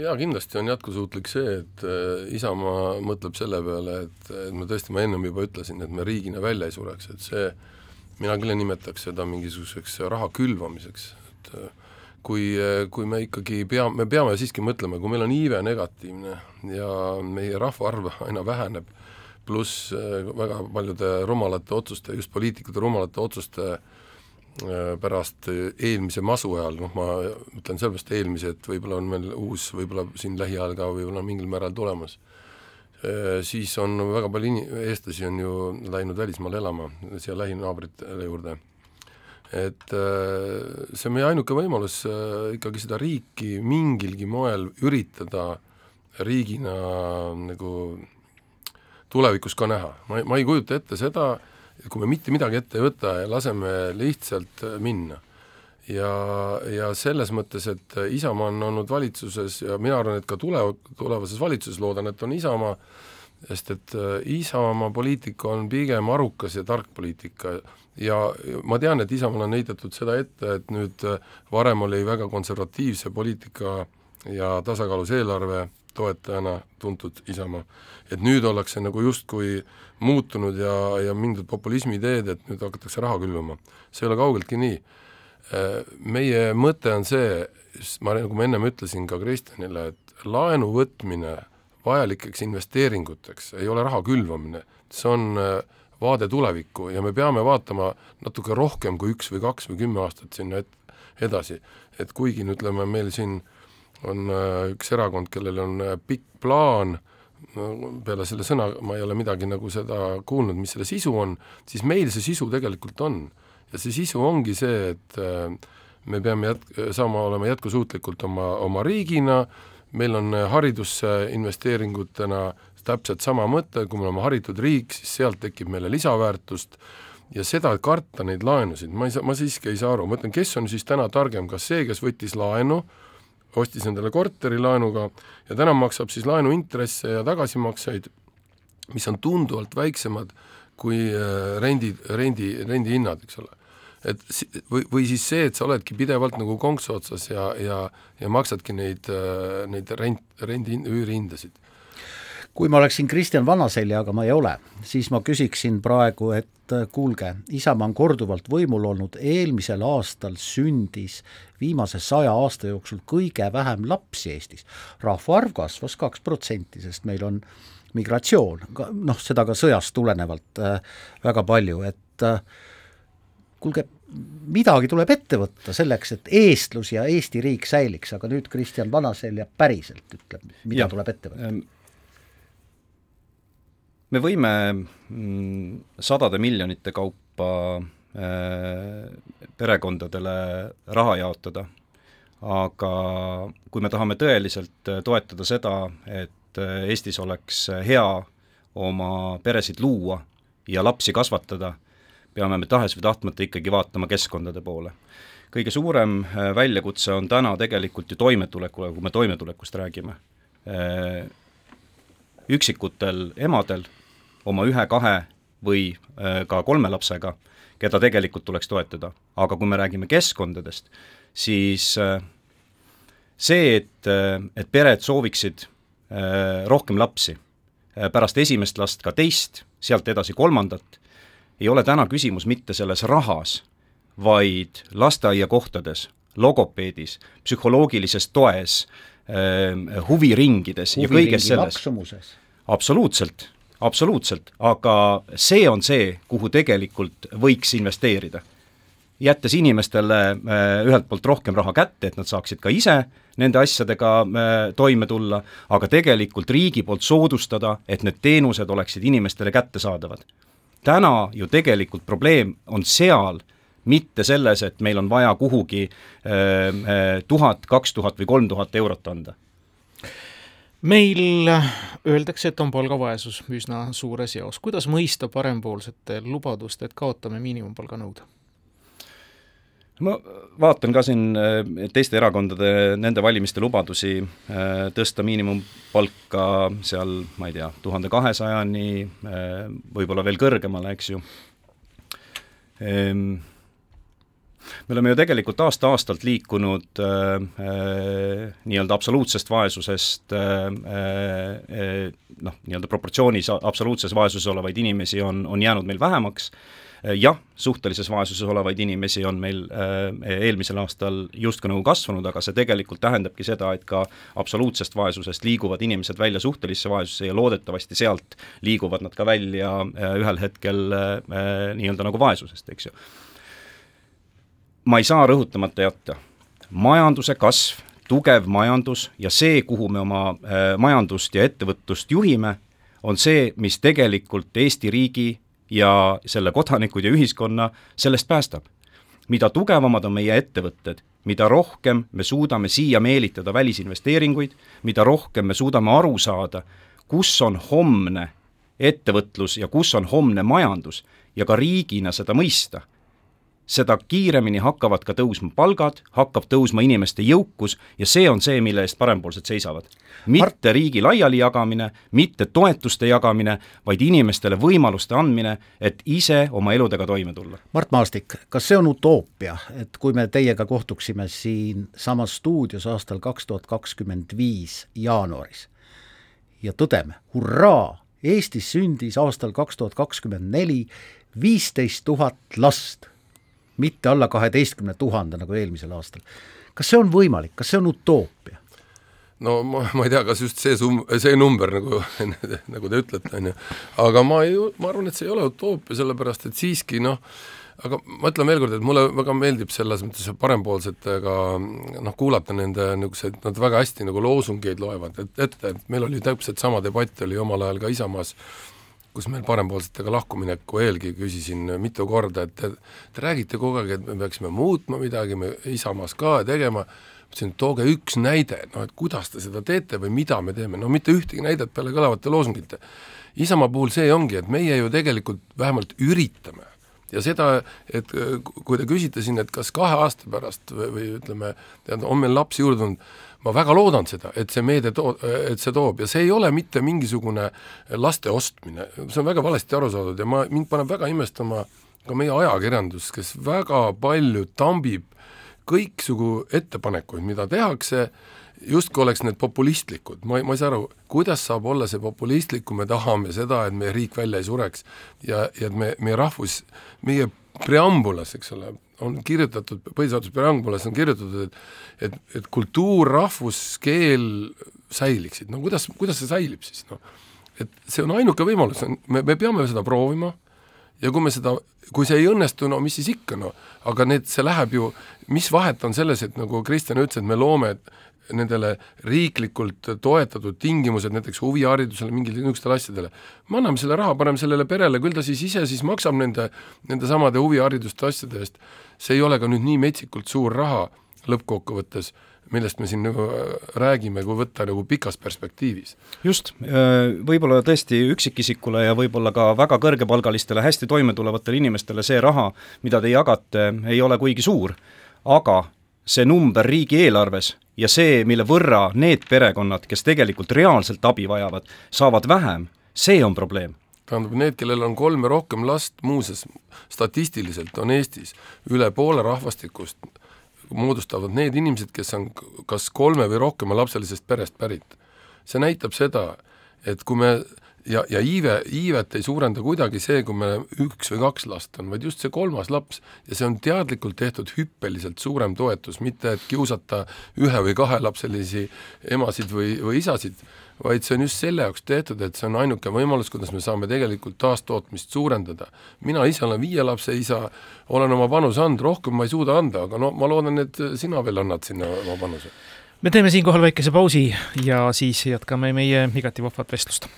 jaa, kindlasti on jätkusuutlik see, et äh, Isamaa mõtleb selle peale, et, et me tõesti, ma ennem juba ütlesin, et me riigina välja ei sureks, et see, mina küll ei nimetaks seda mingisuguseks raha külvamiseks, et äh, kui, äh, kui me ikkagi pea, me peame siiski mõtlema, kui meil on iive negatiivne ja meie rahvaarv aina väheneb, pluss väga paljude rumalate otsuste, just poliitikute rumalate otsuste äh, Äh, pärast eelmise masu ajal, noh ma ütlen sellepärast eelmise, et võib-olla on meil uus, võib-olla siin lähiajal ka võib-olla mingil määral tulemas, äh, siis on väga palju in-, eestlasi on ju läinud välismaale elama, siia lähinaabrite juurde. et äh, see on meie ainuke võimalus ikkagi seda riiki mingilgi moel üritada riigina nagu tulevikus ka näha, ma ei, ma ei kujuta ette seda, kui me mitte midagi ette ei võta ja laseme lihtsalt äh, minna. Ja, ja selles mõttes, et äh, Isamaa on olnud valitsuses ja mina arvan, et ka tule, tulevases valitsuses loodan, et on Isamaa, sest et äh, Isamaa poliitika on pigem arukas ja tark poliitika ja ma tean, et Isamaal on heidetud seda ette, et nüüd varem oli väga konservatiivse poliitika ja tasakaalus eelarve toetajana tuntud Isamaa. et nüüd ollakse nagu justkui muutunud ja, ja mindud populismi teed, et nüüd hakatakse raha külvama. see ei ole kaugeltki nii. Äh, meie mõte on see, ma, nagu ma ennem ütlesin ka Kristjanile, et laenu võtmine vajalikeks investeeringuteks ei ole raha külvamine, see on äh, vaade tulevikku ja me peame vaatama natuke rohkem kui üks või kaks või kümme aastat sinna et, edasi. et kuigi no ütleme, meil siin on äh, üks erakond, kellel on pikk plaan äh, no peale selle sõna ma ei ole midagi nagu seda kuulnud, mis selle sisu on, siis meil see sisu tegelikult on. Ja see sisu ongi see, et äh, me peame jät-, saama olema jätkusuutlikult oma, oma riigina, meil on haridusse investeeringutena täpselt sama mõte, kui me oleme haritud riik, siis sealt tekib meile lisaväärtust. Ja seda, karta neid laenusid, ma ei saa, ma siiski ei saa aru, ma ütlen, kes on siis täna targem, kas see, kes võttis laenu äh, ostis endale korteri laenuga ja täna maksab siis laenuintresse ja tagasimakseid, mis on tunduvalt väiksemad kui äh, rendi, rendi, rendihinnad, eks ole. et või, või siis see, et sa oledki pidevalt nagu konksu otsas ja, ja, ja maksadki neid, äh, neid rent, rendi, üürihindasid kui ma oleksin Kristjan Vanaselja, aga ma ei ole, siis ma küsiksin praegu, et äh, kuulge, Isamaa on korduvalt võimul olnud, eelmisel aastal sündis viimase saja aasta jooksul kõige vähem lapsi Eestis. rahvaarv kasvas kaks protsenti, sest meil on migratsioon, noh, seda ka sõjast tulenevalt äh, väga palju, et äh, kuulge, midagi tuleb ette võtta selleks, et eestlus ja Eesti riik säiliks, aga nüüd Kristjan Vanaselja päriselt ütleb, mida ja, tuleb ette võtta. Ähm me võime mm, sadade miljonite kaupa perekondadele raha jaotada, aga kui me tahame tõeliselt toetada seda, et Eestis oleks hea oma peresid luua ja lapsi kasvatada, peame me tahes või tahtmata ikkagi vaatama keskkondade poole. kõige suurem väljakutse on täna tegelikult ju toimetulekule, kui me toimetulekust räägime. Üksikutel emadel oma ühe-kahe või ka kolme lapsega keda tegelikult tuleks toetada. aga kui me räägime keskkondadest, siis äh, see, et, äh, et pered sooviksid äh, rohkem lapsi, pärast esimest last ka teist, sealt edasi kolmandat, ei ole täna küsimus mitte selles rahas, vaid lasteaiakohtades, logopeedis, psühholoogilises toes, huviringides Huviringi ja kõiges selles. absoluutselt absoluutselt, aga see on see, kuhu tegelikult võiks investeerida. Jättes inimestele äh, ühelt poolt rohkem raha kätte, et nad saaksid ka ise nende asjadega äh, toime tulla, aga tegelikult riigi poolt soodustada, et need teenused oleksid inimestele kättesaadavad. täna ju tegelikult probleem on seal, mitte selles, et meil on vaja kuhugi äh, tuhat, kaks tuhat või kolm tuhat eurot anda meil öeldakse, et on palgavaesus üsna suures eos. kuidas mõista parempoolsete lubadust, et kaotame miinimumpalga nõude? Ma vaatan ka siin äh, teiste erakondade, nende valimiste lubadusi äh, tõsta miinimumpalka seal, ma ei tea, tuhande kahesajani, äh, võib-olla veel kõrgemale, eks ju. Ehm, me oleme ju tegelikult aasta-aastalt liikunud nii-öelda absoluutsest vaesusest noh, nii-öelda proportsioonis absoluutses vaesuses olevaid inimesi on, on jäänud meil vähemaks, äh, jah, suhtelises vaesuses olevaid inimesi on meil äh, eelmisel aastal justkui nagu kasvanud, aga see tegelikult tähendabki seda, et ka absoluutsest vaesusest liiguvad inimesed välja suhtelisse vaesusesse ja loodetavasti sealt liiguvad nad ka välja äh, ühel hetkel äh, nii-öelda nagu vaesusest, eks ju. Ma ei saa rõhutamata jätta, majanduse kasv, tugev majandus ja see, kuhu me oma äh, majandust ja ettevõtlust juhime, on see, mis tegelikult Eesti riigi ja selle kodanikud ja ühiskonna sellest päästab. mida tugevamad on meie ettevõtted, mida rohkem me suudame siia meelitada välisinvesteeringuid, mida rohkem me suudame aru saada, kus on homne ettevõtlus ja kus on homne majandus ja ka riigina seda mõista seda kiiremini hakkavad ka tõusma palgad, hakkab tõusma inimeste jõukus ja see on see, mille eest parempoolsed seisavad. mitte riigi laialijagamine, mitte toetuste jagamine, vaid inimestele võimaluste andmine, et ise oma eludega toime tulla. Mart Maastik, kas see on utoopia, et kui me teiega kohtuksime siinsamas stuudios aastal kaks tuhat kakskümmend viis jaanuaris ja tõdeme, hurraa, Eestis sündis aastal kaks tuhat kakskümmend neli viisteist tuhat last mitte alla kaheteistkümne tuhande, nagu eelmisel aastal. kas see on võimalik, kas see on utoopia? no ma, ma ei tea, kas just see sum-, see number, nagu, nagu te ütlete, on ju, aga ma ei, ma arvan, et see ei ole utoopia, sellepärast et siiski noh, aga ma ütlen veel kord, et mulle väga meeldib selles mõttes parempoolsetega noh, kuulata nende niisuguseid, nad väga hästi nagu loosungeid loevad et, ette, et meil oli täpselt sama debatt oli omal ajal ka Isamaas kus meil parempoolsetega lahkumineku eelgi küsisin mitu korda, et te, te räägite kogu aeg, et me peaksime muutma midagi, me Isamaas ka tegema, ütlesin, tooge üks näide, noh et kuidas te seda teete või mida me teeme, no mitte ühtegi näidet peale kõlavate loosungite. Isamaa puhul see ongi, et meie ju tegelikult vähemalt üritame. Ja seda, et kui te küsite siin, et kas kahe aasta pärast või, või ütleme, on meil lapsi juurde tulnud, ma väga loodan seda, et see meede too-, et see toob. Ja see ei ole mitte mingisugune laste ostmine, see on väga valesti aru saadud ja ma, mind paneb väga imestama ka meie ajakirjandus, kes väga palju tambib kõiksugu ettepanekuid, mida tehakse, justkui oleks need populistlikud, ma ei, ma ei saa aru, kuidas saab olla see populistlik, kui me tahame seda, et meie riik välja ei sureks ja, ja et me, meie rahvus, meie preambulas, eks ole, on kirjutatud, põhiseaduse preambulas on kirjutatud, et et, et kultuur, rahvus, keel säiliksid, no kuidas, kuidas see säilib siis, noh. et see on ainuke võimalus, me, me peame seda proovima ja kui me seda, kui see ei õnnestu, no mis siis ikka, noh, aga need, see läheb ju, mis vahet on selles, et nagu Kristjan ütles, et me loome nendele riiklikult toetatud tingimused näiteks huviharidusele, mingile niisugustele asjadele. me anname selle raha, paneme sellele perele, küll ta siis ise siis maksab nende, nende samade huvihariduste asjade eest. see ei ole ka nüüd nii metsikult suur raha lõppkokkuvõttes, millest me siin nagu äh, räägime, kui võtta nagu pikas perspektiivis. just, äh, võib-olla tõesti üksikisikule ja võib-olla ka väga kõrgepalgalistele, hästi toimetulevatele inimestele see raha, mida te jagate, ei ole kuigi suur, aga see number riigieelarves ja see, mille võrra need perekonnad, kes tegelikult reaalselt abi vajavad, saavad vähem, see on probleem tähendab, need, kellel on kolm ja rohkem last, muuseas statistiliselt on Eestis üle poole rahvastikust moodustavad need inimesed, kes on kas kolme või rohkema lapselisest perest pärit. see näitab seda, et kui me ja, ja iive, iivet ei suurenda kuidagi see, kui meil üks või kaks last on, vaid just see kolmas laps. Ja see on teadlikult tehtud hüppeliselt suurem toetus, mitte et kiusata ühe või kahelapselisi emasid või, või isasid, vaid see on just selle jaoks tehtud, et see on ainuke võimalus, kuidas me saame tegelikult taastootmist suurendada. mina ise olen viie lapse isa, olen oma panuse andnud, rohkem ma ei suuda anda, aga no ma loodan, et sina veel annad sinna oma panuse me teeme siinkohal väikese pausi ja siis jätkame meie igati vahvat vestlust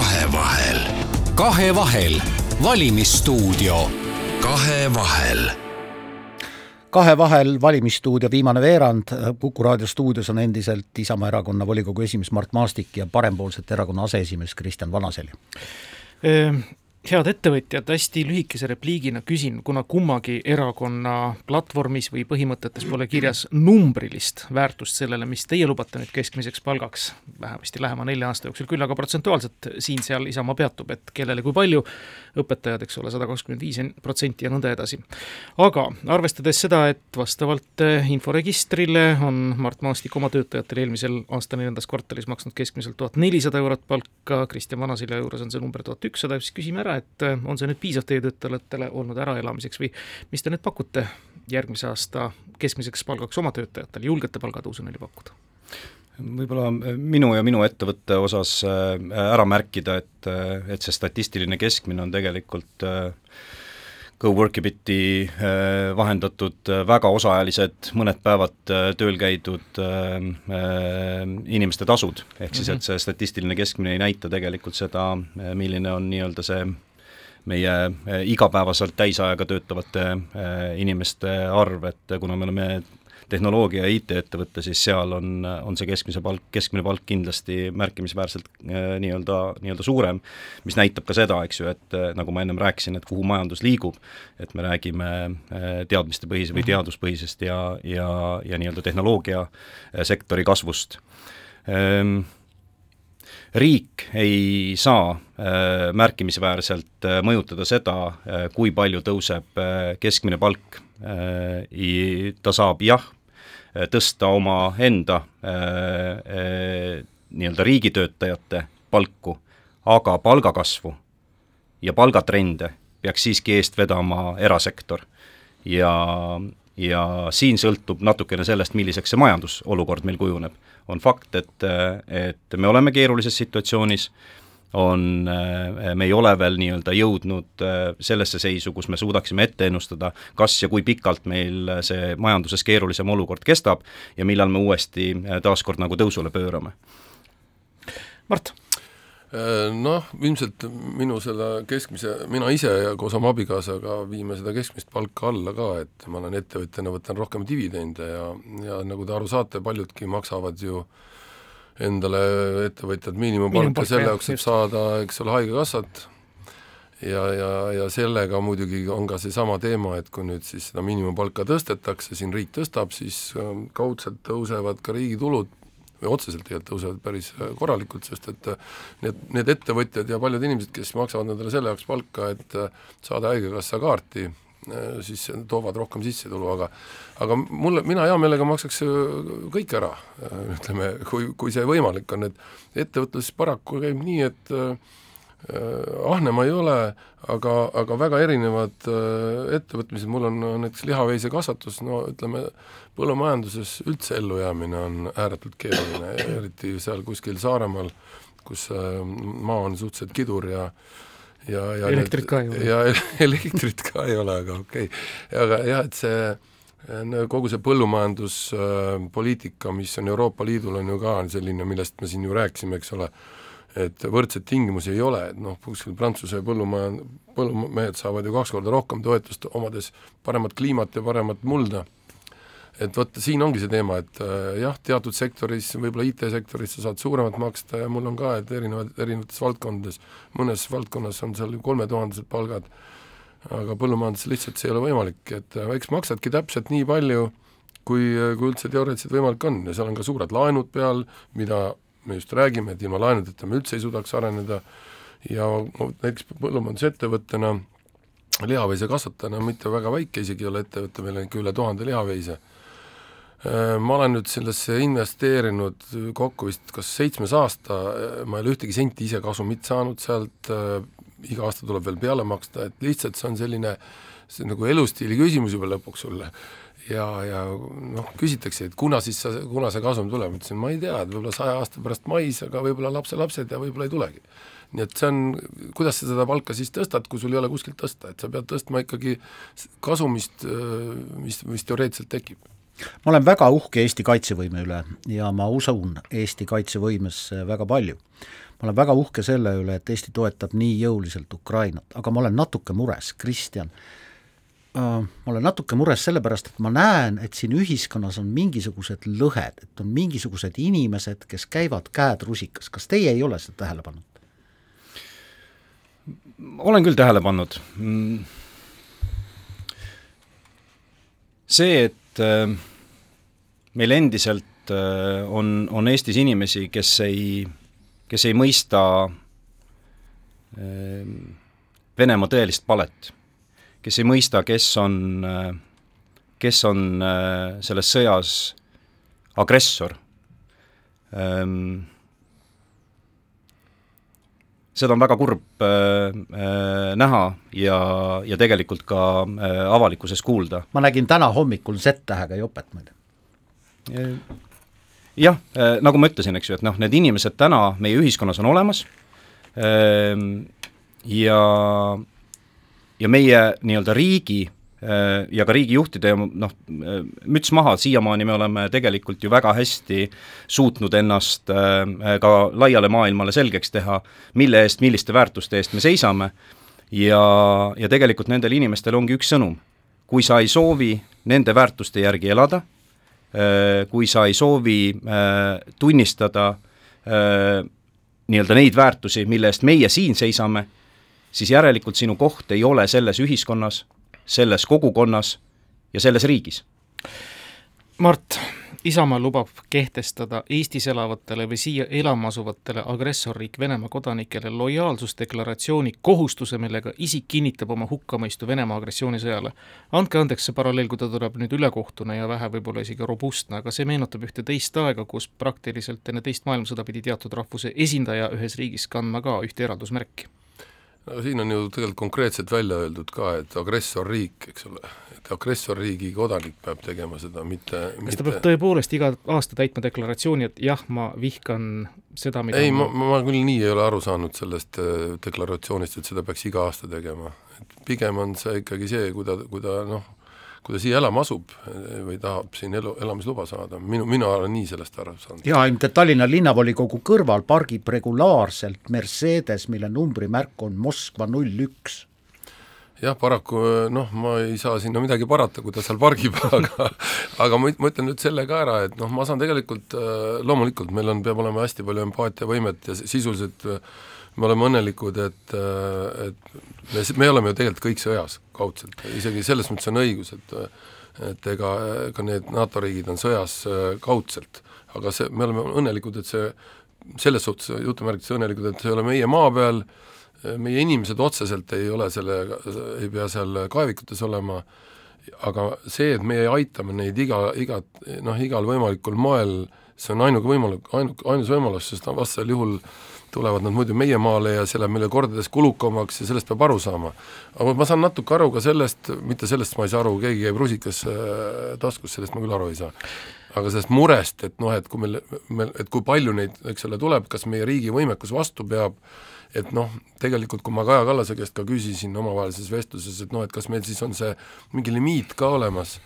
kahevahel. kahevahel, valimisstuudio. kahevahel. kahevahel valimisstuudio viimane veerand, Kuku raadio stuudios on endiselt Isamaa erakonna volikogu esimees Mart Maastik ja parempoolsete erakonna aseesimees Kristjan Vanaseli ehm, head ettevõtjad, hästi lühikese repliigina küsin, kuna kummagi erakonna platvormis või põhimõtetes pole kirjas numbrilist väärtust sellele, mis teie lubate nüüd keskmiseks palgaks, vähemasti lähema nelja aasta jooksul, küll aga protsentuaalselt siin-seal Isamaa peatub, et kellele kui palju, õpetajad, eks ole, sada kakskümmend viis protsenti ja nõnda edasi. aga arvestades seda, et vastavalt eh, inforegistrile on Mart Maastik oma töötajatele eelmisel aasta neljandas kvartalis maksnud keskmiselt tuhat nelisada eurot palka, Kristjan Vanasilja juures on see number tuhat ükssada, siis küsime ära, et äh, on see nüüd piisav teie töötajatele olnud äraelamiseks või mis te nüüd pakute järgmise aasta keskmiseks palgaks oma töötajatele, julgete palgatõusu neile pakkuda? võib-olla äh, minu ja minu ettevõtte osas äh, ära märkida, et, et see statistiline keskmine on tegelikult GoWorkibiti vahendatud väga osaajalised, mõned päevad tööl käidud inimeste tasud, ehk siis, et see statistiline keskmine ei näita tegelikult seda, milline on nii-öelda see meie igapäevaselt täisajaga töötavate inimeste arv, et kuna me oleme tehnoloogia ja IT-ettevõte, siis seal on, on see keskmise palk, keskmine palk kindlasti märkimisväärselt eh, nii-öelda, nii-öelda suurem, mis näitab ka seda, eks ju, et nagu ma ennem rääkisin, et kuhu majandus liigub, et me räägime teadmistepõhise või mhm. teaduspõhisest ja, ja, ja nii-öelda tehnoloogiasektori kasvust ehm, riik ei saa äh, märkimisväärselt äh, mõjutada seda, äh, kui palju tõuseb keskmine palk. ta saab jah, tõsta omaenda nii-öelda riigitöötajate palku, aga palgakasvu ja palgatrende peaks siiski eest vedama erasektor. ja, ja siin sõltub natukene sellest, milliseks see majandusolukord meil kujuneb on fakt, et, et me oleme keerulises situatsioonis, on, me ei ole veel nii-öelda jõudnud sellesse seisu, kus me suudaksime ette ennustada, kas ja kui pikalt meil see majanduses keerulisem olukord kestab ja millal me uuesti taaskord nagu tõusule pöörame. Mart Äh, noh, ilmselt minu selle keskmise, mina ise ja koos oma abikaasaga viime seda keskmist palka alla ka, et ma olen ettevõtjana, võtan rohkem dividende ja, ja nagu te aru saate, paljudki maksavad ju endale ettevõtjad miinimumpalka selle jaoks, et saada, eks ole, Haigekassat, ja, ja, ja sellega muidugi on ka seesama teema, et kui nüüd siis seda miinimumpalka tõstetakse, siin riik tõstab, siis ähm, kaudselt tõusevad ka riigi tulud või otseselt tegelikult tõusevad päris äh, korralikult, sest et äh, need, need ettevõtjad ja paljud inimesed, kes maksavad endale selle jaoks palka, et äh, saada Haigekassa kaarti, siis toovad rohkem sissetulu, aga aga mulle, mina hea meelega maksaks kõik ära, ütleme, kui, kui see võimalik on, et ettevõtlus paraku käib nii, et ahne ma ei ole, aga, aga väga erinevad ettevõtmised, mul on näiteks lihaveisekasvatus, no ütleme, põllumajanduses üldse ellujäämine on ääretult keeruline, eriti seal kuskil Saaremaal, kus äh, maa on suhteliselt kidur ja ja, ja elektrit ka ei ole. ja elektrit ka ei ole, aga okei. Okay.. aga jah, et see kogu see põllumajanduspoliitika, mis on Euroopa Liidul, on ju ka selline, millest me siin ju rääkisime, eks ole, et võrdseid tingimusi ei ole, et noh, kuskil Prantsuse põllumaja, põllumehed saavad ju kaks korda rohkem toetust, omades paremat kliimat ja paremat mulda et vot siin ongi see teema, et äh, jah, teatud sektoris, võib-olla IT-sektoris sa saad suuremat maksta ja mul on ka, et erinevad, erinevates valdkondades, mõnes valdkonnas on seal kolmetuhandesed palgad, aga põllumajanduses lihtsalt see ei ole võimalik, et äh, eks maksadki täpselt nii palju, kui, kui üldse teoreetiliselt võimalik on. Ja seal on ka suured laenud peal, mida me just räägime, et ilma laenudeta me üldse ei suudaks areneda. Ja näiteks põllumajandusettevõttena lihaveise kasvatajana, mitte väga väike isegi ei ole ettevõte, meil on ikka üle tuhande lihaveise. Äh, ma olen nüüd sellesse investeerinud kokku vist kas seitsmes aasta, ma ei ole ühtegi senti ise kasumit saanud sealt, äh, iga aasta tuleb veel peale maksta, et lihtsalt see on selline, see on nagu elustiili küsimus juba lõpuks sulle. ja, ja noh, küsitakse, et kuna siis sa, kuna see kasum tuleb, ma ütlesin, ma ei tea, et võib-olla saja aasta pärast mais, aga võib-olla lapselapsed ja võib-olla ei tulegi. nii et see on, kuidas sa seda palka siis tõstad, kui sul ei ole kuskilt tõsta, et sa pead tõstma ikkagi kasumist, äh, mis, mis teoreetiliselt tekib ma olen väga uhke Eesti kaitsevõime üle ja ma usun Eesti kaitsevõimesse väga palju. ma olen väga uhke selle üle, et Eesti toetab nii jõuliselt Ukrainat, aga ma olen natuke mures, Kristjan, äh, ma olen natuke mures sellepärast, et ma näen, et siin ühiskonnas on mingisugused lõhed, et on mingisugused inimesed, kes käivad käed rusikas, kas teie ei ole seda tähele pannud? olen küll tähele pannud. Mm. see, et äh, meil endiselt äh, on, on Eestis inimesi, kes ei, kes ei mõista äh, Venemaa tõelist palet, kes ei mõista, kes on, äh, kes on selles sõjas agressor. Ähm, seda on väga kurb näha ja, ja tegelikult ka avalikkuses kuulda. ma nägin täna hommikul Z-tähega jopet muide jah, äh, nagu ma ütlesin, eks ju, et noh, need inimesed täna meie ühiskonnas on olemas ähm, ja, ja meie nii-öelda riigi äh, ja ka riigijuhtide noh, äh, müts maha, siiamaani me oleme tegelikult ju väga hästi suutnud ennast ka laiale maailmale selgeks teha, mille eest, milliste väärtuste eest me seisame ja, ja tegelikult nendel inimestel ongi üks sõnum. kui sa ei soovi nende väärtuste järgi elada, kui sa ei soovi äh, tunnistada äh, nii-öelda neid väärtusi, mille eest meie siin seisame, siis järelikult sinu koht ei ole selles ühiskonnas, selles kogukonnas ja selles riigis. Mart, Isamaa lubab kehtestada Eestis elavatele või siia elama asuvatele agressorriik Venemaa kodanikele lojaalsusdeklaratsiooni kohustuse, millega isik kinnitab oma hukkamõistu Venemaa agressioonisõjale. andke andeks see paralleel, kui ta tuleb nüüd ülekohtune ja vähe võib-olla isegi robustne, aga see meenutab ühte teist aega, kus praktiliselt enne teist maailmasõda pidi teatud rahvuse esindaja ühes riigis kandma ka ühte eraldusmärki no siin on ju tegelikult konkreetselt välja öeldud ka, et agressorriik, eks ole, et agressorriigi kodanik peab tegema seda, mitte kas mitte... ta peab tõepoolest iga aasta täitma deklaratsiooni, et jah, ma vihkan seda, mida ei, ma, ma küll nii ei ole aru saanud sellest äh, deklaratsioonist, et seda peaks iga aasta tegema. et pigem on see ikkagi see, kui ta, kui ta noh, kui ta siia elama asub eh, või tahab siin elu, elamisluba saada, minu, mina olen nii sellest aru saanud. jaa, ainult et Tallinna linnavolikogu kõrval pargib regulaarselt Mercedes, mille numbrimärk on Moskva null üks jah, paraku noh, ma ei saa sinna midagi parata, kui ta seal pargib, aga aga ma, ma ütlen nüüd selle ka ära, et noh, ma saan tegelikult, äh, loomulikult meil on, peab olema hästi palju empaatiavõimet ja sisuliselt me oleme õnnelikud, et, et me, me oleme ju tegelikult kõik sõjas kaudselt, isegi selles mõttes on õigus, et et ega, ega need NATO riigid on sõjas kaudselt, aga see, me oleme õnnelikud, et see, selles suhtes jutumärkides õnnelikud, et see ei ole meie maa peal, meie inimesed otseselt ei ole selle, ei pea seal kaevikutes olema, aga see, et meie aitame neid iga, igat, noh, igal võimalikul moel, see on ainuke võimalik, ainu-, ainus võimalus, sest vastasel juhul äh, tulevad nad muidu meie maale ja see läheb meile kordades kulukamaks ja sellest peab aru saama. aga ma saan natuke aru ka sellest, mitte sellest ma ei saa aru, keegi käib rusikas äh, taskus, sellest ma küll aru ei saa. aga sellest murest, et noh, et kui meil, meil, et kui palju neid, eks ole, tuleb, kas meie riigi võimekus vastu peab, et noh, tegelikult kui ma Kaja Kallase käest ka küsisin omavahelises vestluses, et noh, et kas meil siis on see mingi limiit ka olemas,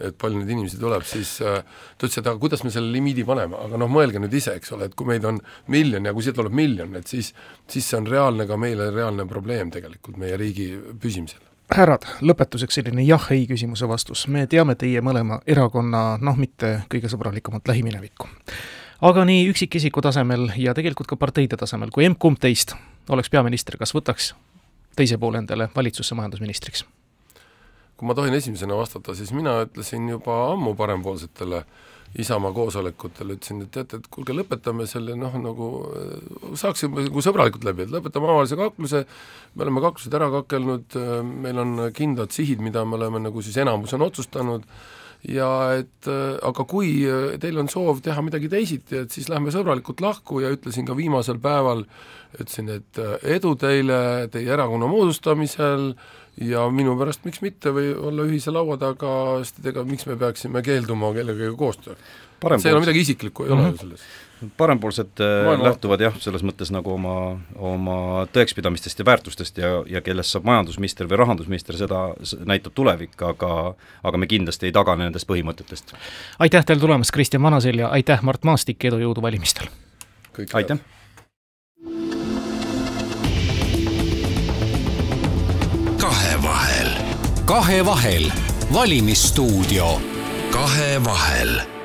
et palju neid inimesi tuleb, siis äh, ta ütles, et aga kuidas me selle limiidi paneme, aga noh, mõelge nüüd ise, eks ole, et kui meid on miljon ja kui siia tuleb miljon, et siis, siis see on reaalne ka meile reaalne probleem tegelikult meie riigi püsimisel härrad, lõpetuseks selline jah-ei küsimuse vastus. me teame teie mõlema erakonna noh, mitte kõige sõbralikumat lähiminevikku. aga nii üksikisiku tasemel ja tegelikult ka parteide tasemel, kui emb-kumb teist oleks peaminister, kas võtaks teise poole endale valitsusse majandusministriks? Kui ma tohin esimesena vastata, siis mina ütlesin juba ammu parempoolsetele Isamaa koosolekutel, ütlesin, et teate, et kuulge, lõpetame selle noh, nagu saaksime nagu sõbralikult läbi, et lõpetame omavahelise kakluse, me oleme kaklused ära kakelnud, meil on kindlad sihid, mida me oleme nagu siis enamus on otsustanud, ja et aga kui teil on soov teha midagi teisiti, et siis lähme sõbralikult lahku ja ütlesin ka viimasel päeval, ütlesin, et edu teile teie erakonna moodustamisel, ja minu pärast miks mitte või olla ühise laua taga, sest et ega miks me peaksime keelduma kellegagi koostööd. see ei ole midagi isiklikku, ei mm -hmm. ole ju selles parempoolsed Maailma... lähtuvad jah, selles mõttes nagu oma, oma tõekspidamistest ja väärtustest ja, ja kellest saab majandusminister või rahandusminister, seda näitab tulevik, aga aga me kindlasti ei tagane nendest põhimõtetest. aitäh teile tulemast, Kristjan Vanaselja, aitäh, Mart Maastik, edu, jõudu valimistel! aitäh! Kahevahel. kahevahel, valimisstuudio. kahevahel